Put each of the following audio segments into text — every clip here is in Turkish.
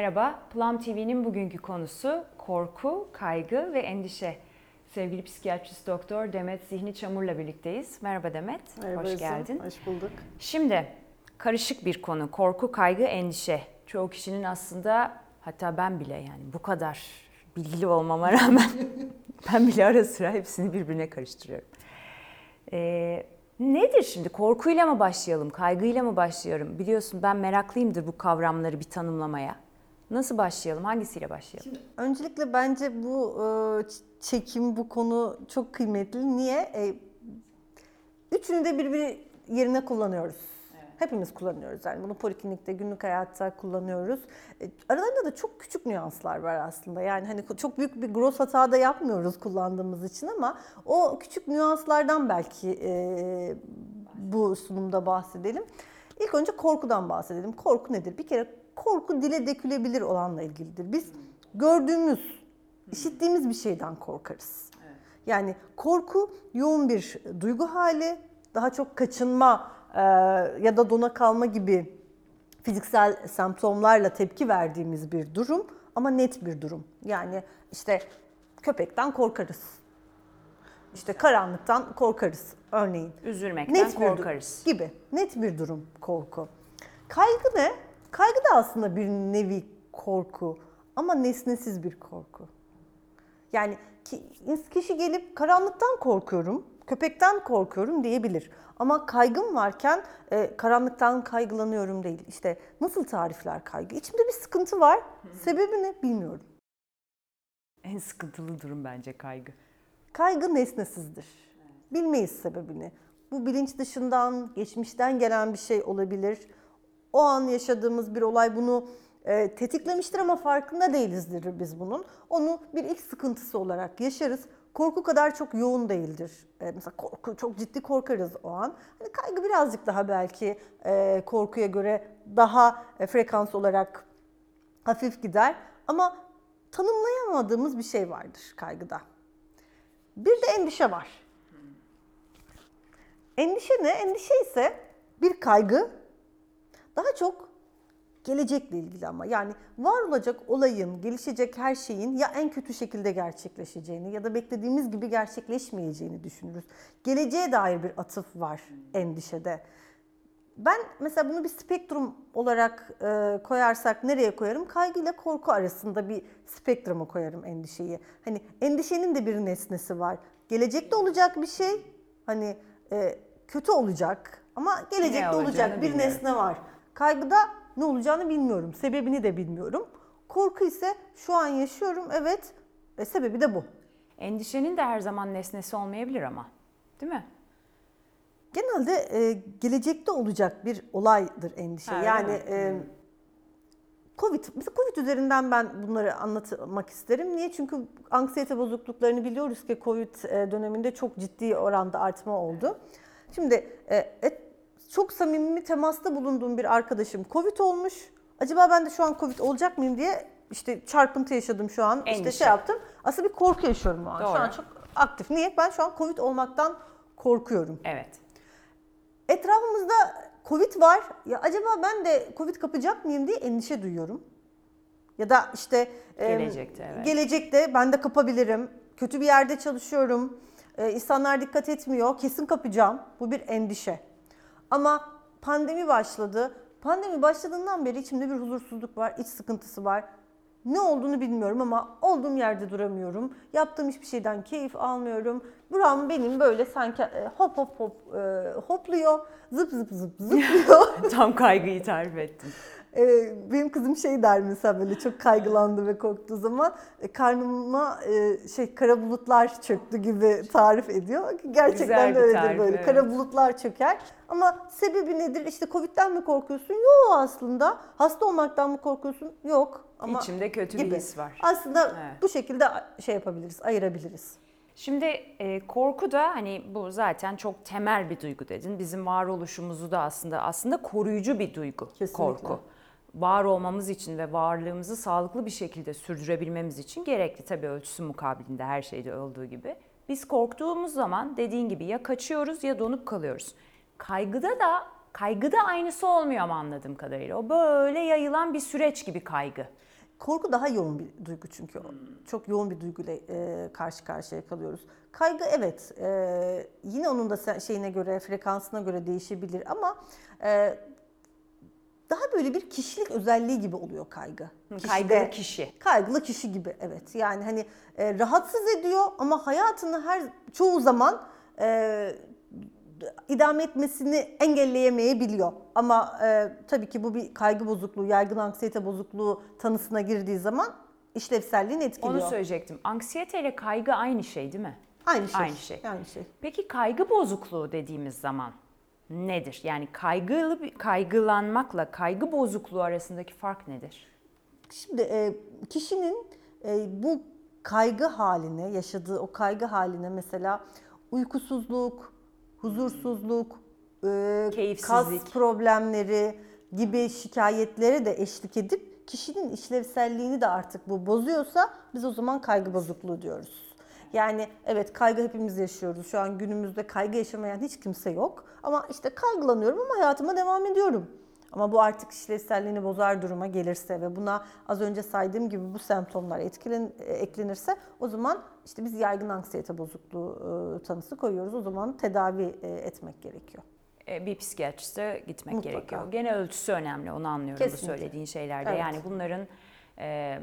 Merhaba, Plum TV'nin bugünkü konusu korku, kaygı ve endişe. Sevgili psikiyatrist doktor Demet Zihni Çamur'la birlikteyiz. Merhaba Demet, Merhaba hoş geldin. Hoş bulduk. Şimdi karışık bir konu, korku, kaygı, endişe. Çoğu kişinin aslında, hatta ben bile yani bu kadar bilgili olmama rağmen ben bile ara sıra hepsini birbirine karıştırıyorum. Ee, nedir şimdi? Korkuyla mı başlayalım, kaygıyla mı başlayalım? Biliyorsun ben meraklıyımdır bu kavramları bir tanımlamaya. Nasıl başlayalım, hangisiyle başlayalım? Öncelikle bence bu e, çekim, bu konu çok kıymetli. Niye? E, Üçünü de birbiri yerine kullanıyoruz. Hepimiz kullanıyoruz yani bunu poliklinikte, günlük hayatta kullanıyoruz. E, Aralarında da çok küçük nüanslar var aslında. Yani hani çok büyük bir gross hata da yapmıyoruz kullandığımız için ama o küçük nüanslardan belki e, bu sunumda bahsedelim. İlk önce korkudan bahsedelim. Korku nedir? Bir kere korku dile dökülebilir olanla ilgilidir. Biz gördüğümüz, işittiğimiz bir şeyden korkarız. Yani korku yoğun bir duygu hali, daha çok kaçınma e, ya da dona kalma gibi fiziksel semptomlarla tepki verdiğimiz bir durum ama net bir durum. Yani işte köpekten korkarız. İşte karanlıktan korkarız örneğin. Üzülmekten Net bir korkarız. du- gibi. Net bir durum korku. Kaygı ne? Kaygı da aslında bir nevi korku ama nesnesiz bir korku. Yani ki- kişi gelip karanlıktan korkuyorum, köpekten korkuyorum diyebilir. Ama kaygım varken e, karanlıktan kaygılanıyorum değil. İşte nasıl tarifler kaygı? İçimde bir sıkıntı var. Sebebi ne bilmiyorum. En sıkıntılı durum bence kaygı. Kaygı nesnesizdir. Bilmeyiz sebebini. Bu bilinç dışından, geçmişten gelen bir şey olabilir. O an yaşadığımız bir olay bunu e, tetiklemiştir ama farkında değilizdir biz bunun. Onu bir ilk sıkıntısı olarak yaşarız. Korku kadar çok yoğun değildir. E, mesela korku çok ciddi korkarız o an. Hani kaygı birazcık daha belki e, korkuya göre daha e, frekans olarak hafif gider. Ama tanımlayamadığımız bir şey vardır kaygıda. Bir de endişe var. Endişe ne? Endişe ise bir kaygı. Daha çok gelecekle ilgili ama yani var olacak olayın, gelişecek her şeyin ya en kötü şekilde gerçekleşeceğini ya da beklediğimiz gibi gerçekleşmeyeceğini düşünürüz. Geleceğe dair bir atıf var endişede. Ben mesela bunu bir spektrum olarak e, koyarsak nereye koyarım? Kaygı ile korku arasında bir spektruma koyarım endişeyi. Hani endişenin de bir nesnesi var. Gelecekte olacak bir şey, hani e, kötü olacak ama gelecekte olacak bir bilmiyorum. nesne var. Kaygıda ne olacağını bilmiyorum, sebebini de bilmiyorum. Korku ise şu an yaşıyorum, evet, e, sebebi de bu. Endişenin de her zaman nesnesi olmayabilir ama. Değil mi? Genelde e, gelecekte olacak bir olaydır endişe. Ha, yani e, Covid, mesela Covid üzerinden ben bunları anlatmak isterim. Niye? Çünkü anksiyete bozukluklarını biliyoruz ki Covid e, döneminde çok ciddi oranda artma oldu. Şimdi e, çok samimi temasta bulunduğum bir arkadaşım Covid olmuş. Acaba ben de şu an Covid olacak mıyım diye işte çarpıntı yaşadım şu an. İşte Endişe. şey yaptım. Aslında bir korku yaşıyorum o an. Şu Doğru. an çok aktif. Niye? Ben şu an Covid olmaktan korkuyorum. Evet. Etrafımızda Covid var. Ya acaba ben de Covid kapacak mıyım diye endişe duyuyorum. Ya da işte e, Gelecekte, evet. gelecekte ben de kapabilirim. Kötü bir yerde çalışıyorum. E, insanlar dikkat etmiyor. Kesin kapacağım. Bu bir endişe. Ama pandemi başladı. Pandemi başladığından beri içimde bir huzursuzluk var, iç sıkıntısı var. Ne olduğunu bilmiyorum ama olduğum yerde duramıyorum. Yaptığım hiçbir şeyden keyif almıyorum. Buram benim böyle sanki e, hop hop hop e, hopluyor. Zıp zıp zıp zıplıyor. Tam kaygıyı tarif ettin. E, benim kızım şey der mesela böyle çok kaygılandı ve korktuğu zaman e, karnıma e, şey kara bulutlar çöktü gibi tarif ediyor. Gerçekten Güzel de bir öyledir tarif, böyle. evet. Kara bulutlar çöker. Ama sebebi nedir? İşte Covid'den mi korkuyorsun? Yok aslında. Hasta olmaktan mı korkuyorsun? Yok. Ama İçimde kötü bir his var. Aslında Evet. bu şekilde şey yapabiliriz, ayırabiliriz. Şimdi e, korku da hani bu zaten çok temel bir duygu dedin. Bizim varoluşumuzu da aslında aslında koruyucu bir duygu Kesinlikle. korku. Var olmamız için ve varlığımızı sağlıklı bir şekilde sürdürebilmemiz için gerekli tabii ölçüsü mukabilinde her şeyde olduğu gibi. Biz korktuğumuz zaman dediğin gibi ya kaçıyoruz ya donup kalıyoruz. Kaygıda da kaygıda aynısı olmuyor ama anladığım kadarıyla. O böyle yayılan bir süreç gibi kaygı. Korku daha yoğun bir duygu çünkü. o. Çok yoğun bir duyguyla e, karşı karşıya kalıyoruz. Kaygı evet e, yine onun da şeyine göre, frekansına göre değişebilir ama e, daha böyle bir kişilik özelliği gibi oluyor kaygı. Kaygılı Kişide- kişi. Kaygılı kişi gibi evet. Yani hani e, rahatsız ediyor ama hayatını her çoğu zaman e, idame etmesini engelleyemeyebiliyor. Ama e, tabii ki bu bir kaygı bozukluğu, yaygın anksiyete bozukluğu tanısına girdiği zaman işlevselliğini etkiliyor. Onu söyleyecektim. Anksiyete ile kaygı aynı şey değil mi? Aynı şey. Aynı şey. Aynı şey. Peki kaygı bozukluğu dediğimiz zaman nedir? Yani kaygılı kaygılanmakla kaygı bozukluğu arasındaki fark nedir? Şimdi e, kişinin e, bu kaygı haline, yaşadığı o kaygı haline mesela uykusuzluk, huzursuzluk, e, Keyifsizlik. kas problemleri gibi şikayetlere de eşlik edip kişinin işlevselliğini de artık bu bozuyorsa biz o zaman kaygı bozukluğu diyoruz. Yani evet kaygı hepimiz yaşıyoruz. Şu an günümüzde kaygı yaşamayan hiç kimse yok. Ama işte kaygılanıyorum ama hayatıma devam ediyorum. Ama bu artık işlevselliğini bozar duruma gelirse ve buna az önce saydığım gibi bu semptomlar etkilen, e, eklenirse o zaman işte biz yaygın anksiyete bozukluğu e, tanısı koyuyoruz. O zaman tedavi e, etmek gerekiyor. E, Bir psikiyatriste gitmek Mutlaka. gerekiyor. Gene ölçüsü önemli onu anlıyorum bu Kesinlikle. söylediğin şeylerde. Evet. Yani bunların e,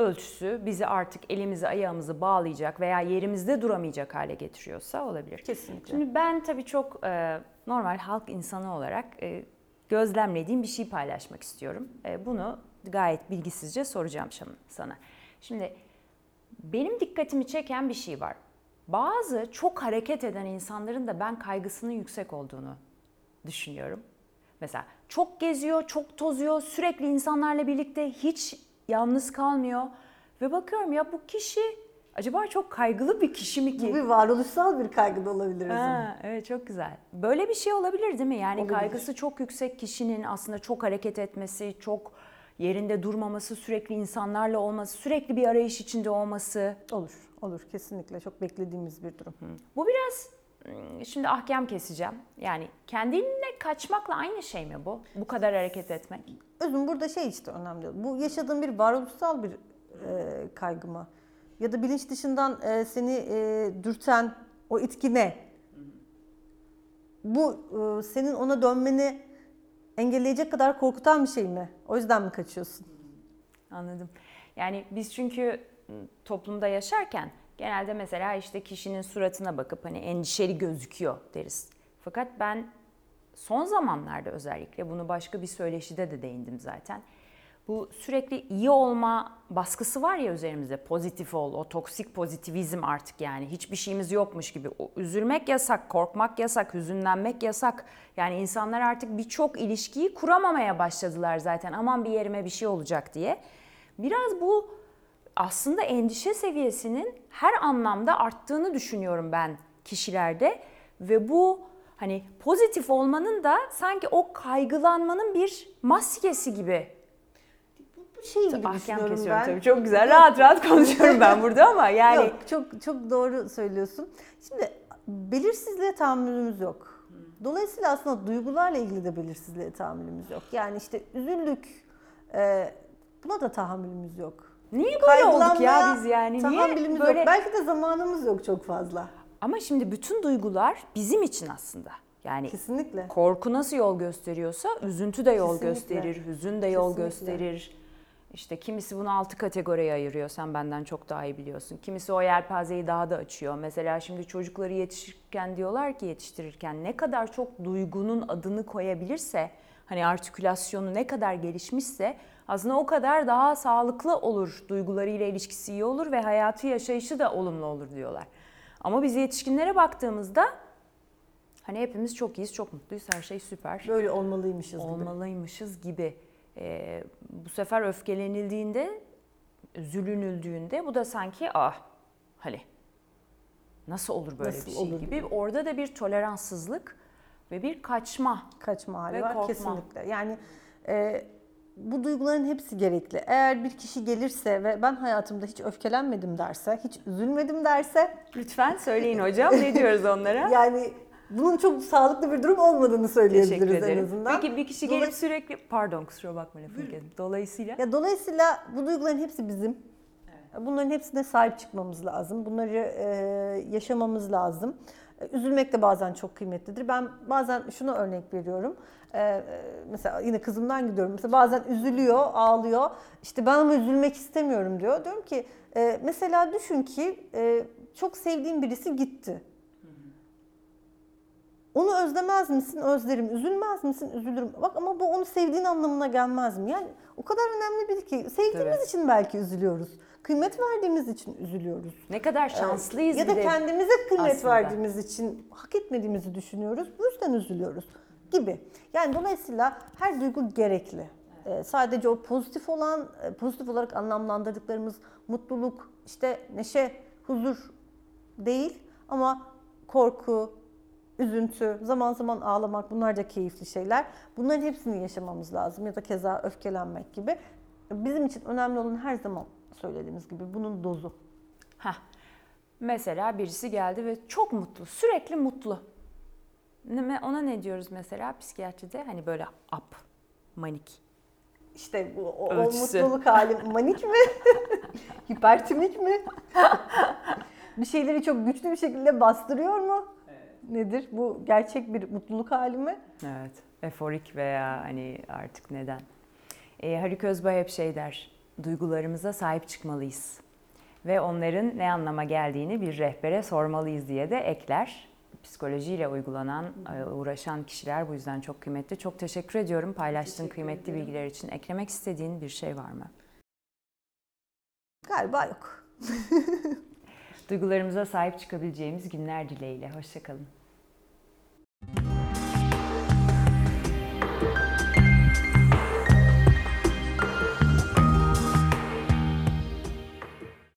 ölçüsü bizi artık elimizi ayağımızı bağlayacak veya yerimizde duramayacak hale getiriyorsa olabilir. Kesinlikle. Şimdi ben tabii çok e, normal halk insanı olarak e, gözlemlediğim bir şey paylaşmak istiyorum. E, bunu gayet bilgisizce soracağım sana. Şimdi benim dikkatimi çeken bir şey var. Bazı çok hareket eden insanların da ben kaygısının yüksek olduğunu düşünüyorum. Mesela çok geziyor, çok tozuyor, sürekli insanlarla birlikte hiç yalnız kalmıyor. Ve bakıyorum ya bu kişi acaba çok kaygılı bir kişi mi ki? Bu bir varoluşsal bir kaygı da olabilir o zaman. Ha, evet çok güzel. Böyle bir şey olabilir değil mi? Yani Olabilir. kaygısı çok yüksek kişinin aslında çok hareket etmesi, çok yerinde durmaması, sürekli insanlarla olması, sürekli bir arayış içinde olması. Olur, olur kesinlikle. Çok beklediğimiz bir durum. Bu biraz ım, şimdi ahkam keseceğim. Yani kendine kaçmakla aynı şey mi bu? Bu kadar hareket etmek. Özüm burada şey işte önemli. Bu yaşadığın bir varoluşsal bir e, kaygı mı? Ya da bilinç dışından e, seni e, dürten o itki ne? Bu e, senin ona dönmeni engelleyecek kadar korkutan bir şey mi? O yüzden mi kaçıyorsun? Anladım. Yani biz çünkü ım, toplumda yaşarken genelde mesela işte kişinin suratına bakıp hani endişeli gözüküyor deriz. Fakat ben son zamanlarda özellikle bunu başka bir söyleşide de değindim zaten. Bu sürekli iyi olma baskısı var ya üzerimizde pozitif ol, o toksik pozitivizm artık yani hiçbir şeyimiz yokmuş gibi. O, üzülmek yasak, korkmak yasak, hüzünlenmek yasak. Yani insanlar artık birçok ilişkiyi kuramamaya başladılar zaten aman bir yerime bir şey olacak diye. Biraz bu aslında endişe seviyesinin her anlamda arttığını düşünüyorum ben kişilerde ve bu hani pozitif olmanın da sanki o kaygılanmanın bir maskesi gibi. Bu şey gibi Ahkam düşünüyorum kesiyorum ben. tabii çok güzel rahat rahat konuşuyorum ben burada ama yani Yok, çok çok doğru söylüyorsun. Şimdi belirsizliğe tahammülümüz yok. Dolayısıyla aslında duygularla ilgili de belirsizliğe tahammülümüz yok. Yani işte üzüldük, e, buna da tahammülümüz yok. niye böyle olduk ya biz yani niye Tahammülümüz böyle yok. Belki de zamanımız yok çok fazla. Ama şimdi bütün duygular bizim için aslında. Yani Kesinlikle. Korku nasıl yol gösteriyorsa üzüntü de yol Kesinlikle. gösterir, hüzün de yol Kesinlikle. gösterir. İşte kimisi bunu altı kategoriye ayırıyor. Sen benden çok daha iyi biliyorsun. Kimisi o yelpazeyi daha da açıyor. Mesela şimdi çocukları yetişirken diyorlar ki yetiştirirken ne kadar çok duygunun adını koyabilirse, hani artikülasyonu ne kadar gelişmişse aslında o kadar daha sağlıklı olur. Duygularıyla ilişkisi iyi olur ve hayatı yaşayışı da olumlu olur diyorlar. Ama biz yetişkinlere baktığımızda Hani hepimiz çok iyiyiz, çok mutluyuz, her şey süper. Böyle olmalıymışız gibi. Olmalıymışız gibi. Ee, bu sefer öfkelenildiğinde, üzülünüldüğünde bu da sanki ah hani nasıl olur böyle Nasıl bir şey olur gibi. gibi. Orada da bir toleranssızlık ve bir kaçma. Kaçma hali Ve var korkma. kesinlikle. Yani e, bu duyguların hepsi gerekli. Eğer bir kişi gelirse ve ben hayatımda hiç öfkelenmedim derse, hiç üzülmedim derse Lütfen söyleyin hocam ne diyoruz onlara? Yani bunun çok sağlıklı bir durum olmadığını söyleyebiliriz en azından. Peki bir kişi gelip Dolay- sürekli pardon kusura bakma lafını kestim. Dolayısıyla Ya dolayısıyla bu duyguların hepsi bizim. Bunların hepsine sahip çıkmamız lazım. Bunları e, yaşamamız lazım. E, Üzülmek de bazen çok kıymetlidir. Ben bazen şunu örnek veriyorum. E, e, mesela yine kızımdan gidiyorum. Mesela bazen üzülüyor, ağlıyor. İşte ben ama üzülmek istemiyorum diyor. Diyorum ki e, mesela düşün ki e, çok sevdiğin birisi gitti. Onu özlemez misin? Özlerim. Üzülmez misin? Üzülürüm. Bak ama bu onu sevdiğin anlamına gelmez mi? Yani o kadar önemli biri ki sevdiğimiz Tabii. için belki üzülüyoruz. Kıymet verdiğimiz için üzülüyoruz. ne kadar şanslıyız ya bir da de. kendimize kıymet aslında. verdiğimiz için hak etmediğimizi düşünüyoruz. Bu yüzden üzülüyoruz gibi. Yani dolayısıyla her duygu gerekli. Ee, sadece o pozitif olan, e, pozitif olarak anlamlandırdıklarımız mutluluk, işte neşe, huzur değil ama korku, üzüntü, zaman zaman ağlamak bunlar da keyifli şeyler. Bunların hepsini yaşamamız lazım ya da keza öfkelenmek gibi. Bizim için önemli olan her zaman söylediğimiz gibi bunun dozu. Heh. Mesela birisi geldi ve çok mutlu, sürekli mutlu. Ne- Ona ne diyoruz mesela psikiyatride? Hani böyle up, manik. İşte bu o, o mutluluk hali manik mi? Hipertimik mi? bir şeyleri çok güçlü bir şekilde bastırıyor mu? Nedir? Bu gerçek bir mutluluk hali mi? Evet, eforik veya hani artık neden. Ee, Haluk Özbay hep şey der, duygularımıza sahip çıkmalıyız. Ve onların ne anlama geldiğini bir rehbere sormalıyız diye de ekler. Psikolojiyle uygulanan, e, uğraşan kişiler bu yüzden çok kıymetli. Çok teşekkür ediyorum paylaştığın kıymetli bilgiler için. Eklemek istediğin bir şey var mı? Galiba yok. Duygularımıza sahip çıkabileceğimiz günler dileğiyle. Hoşçakalın.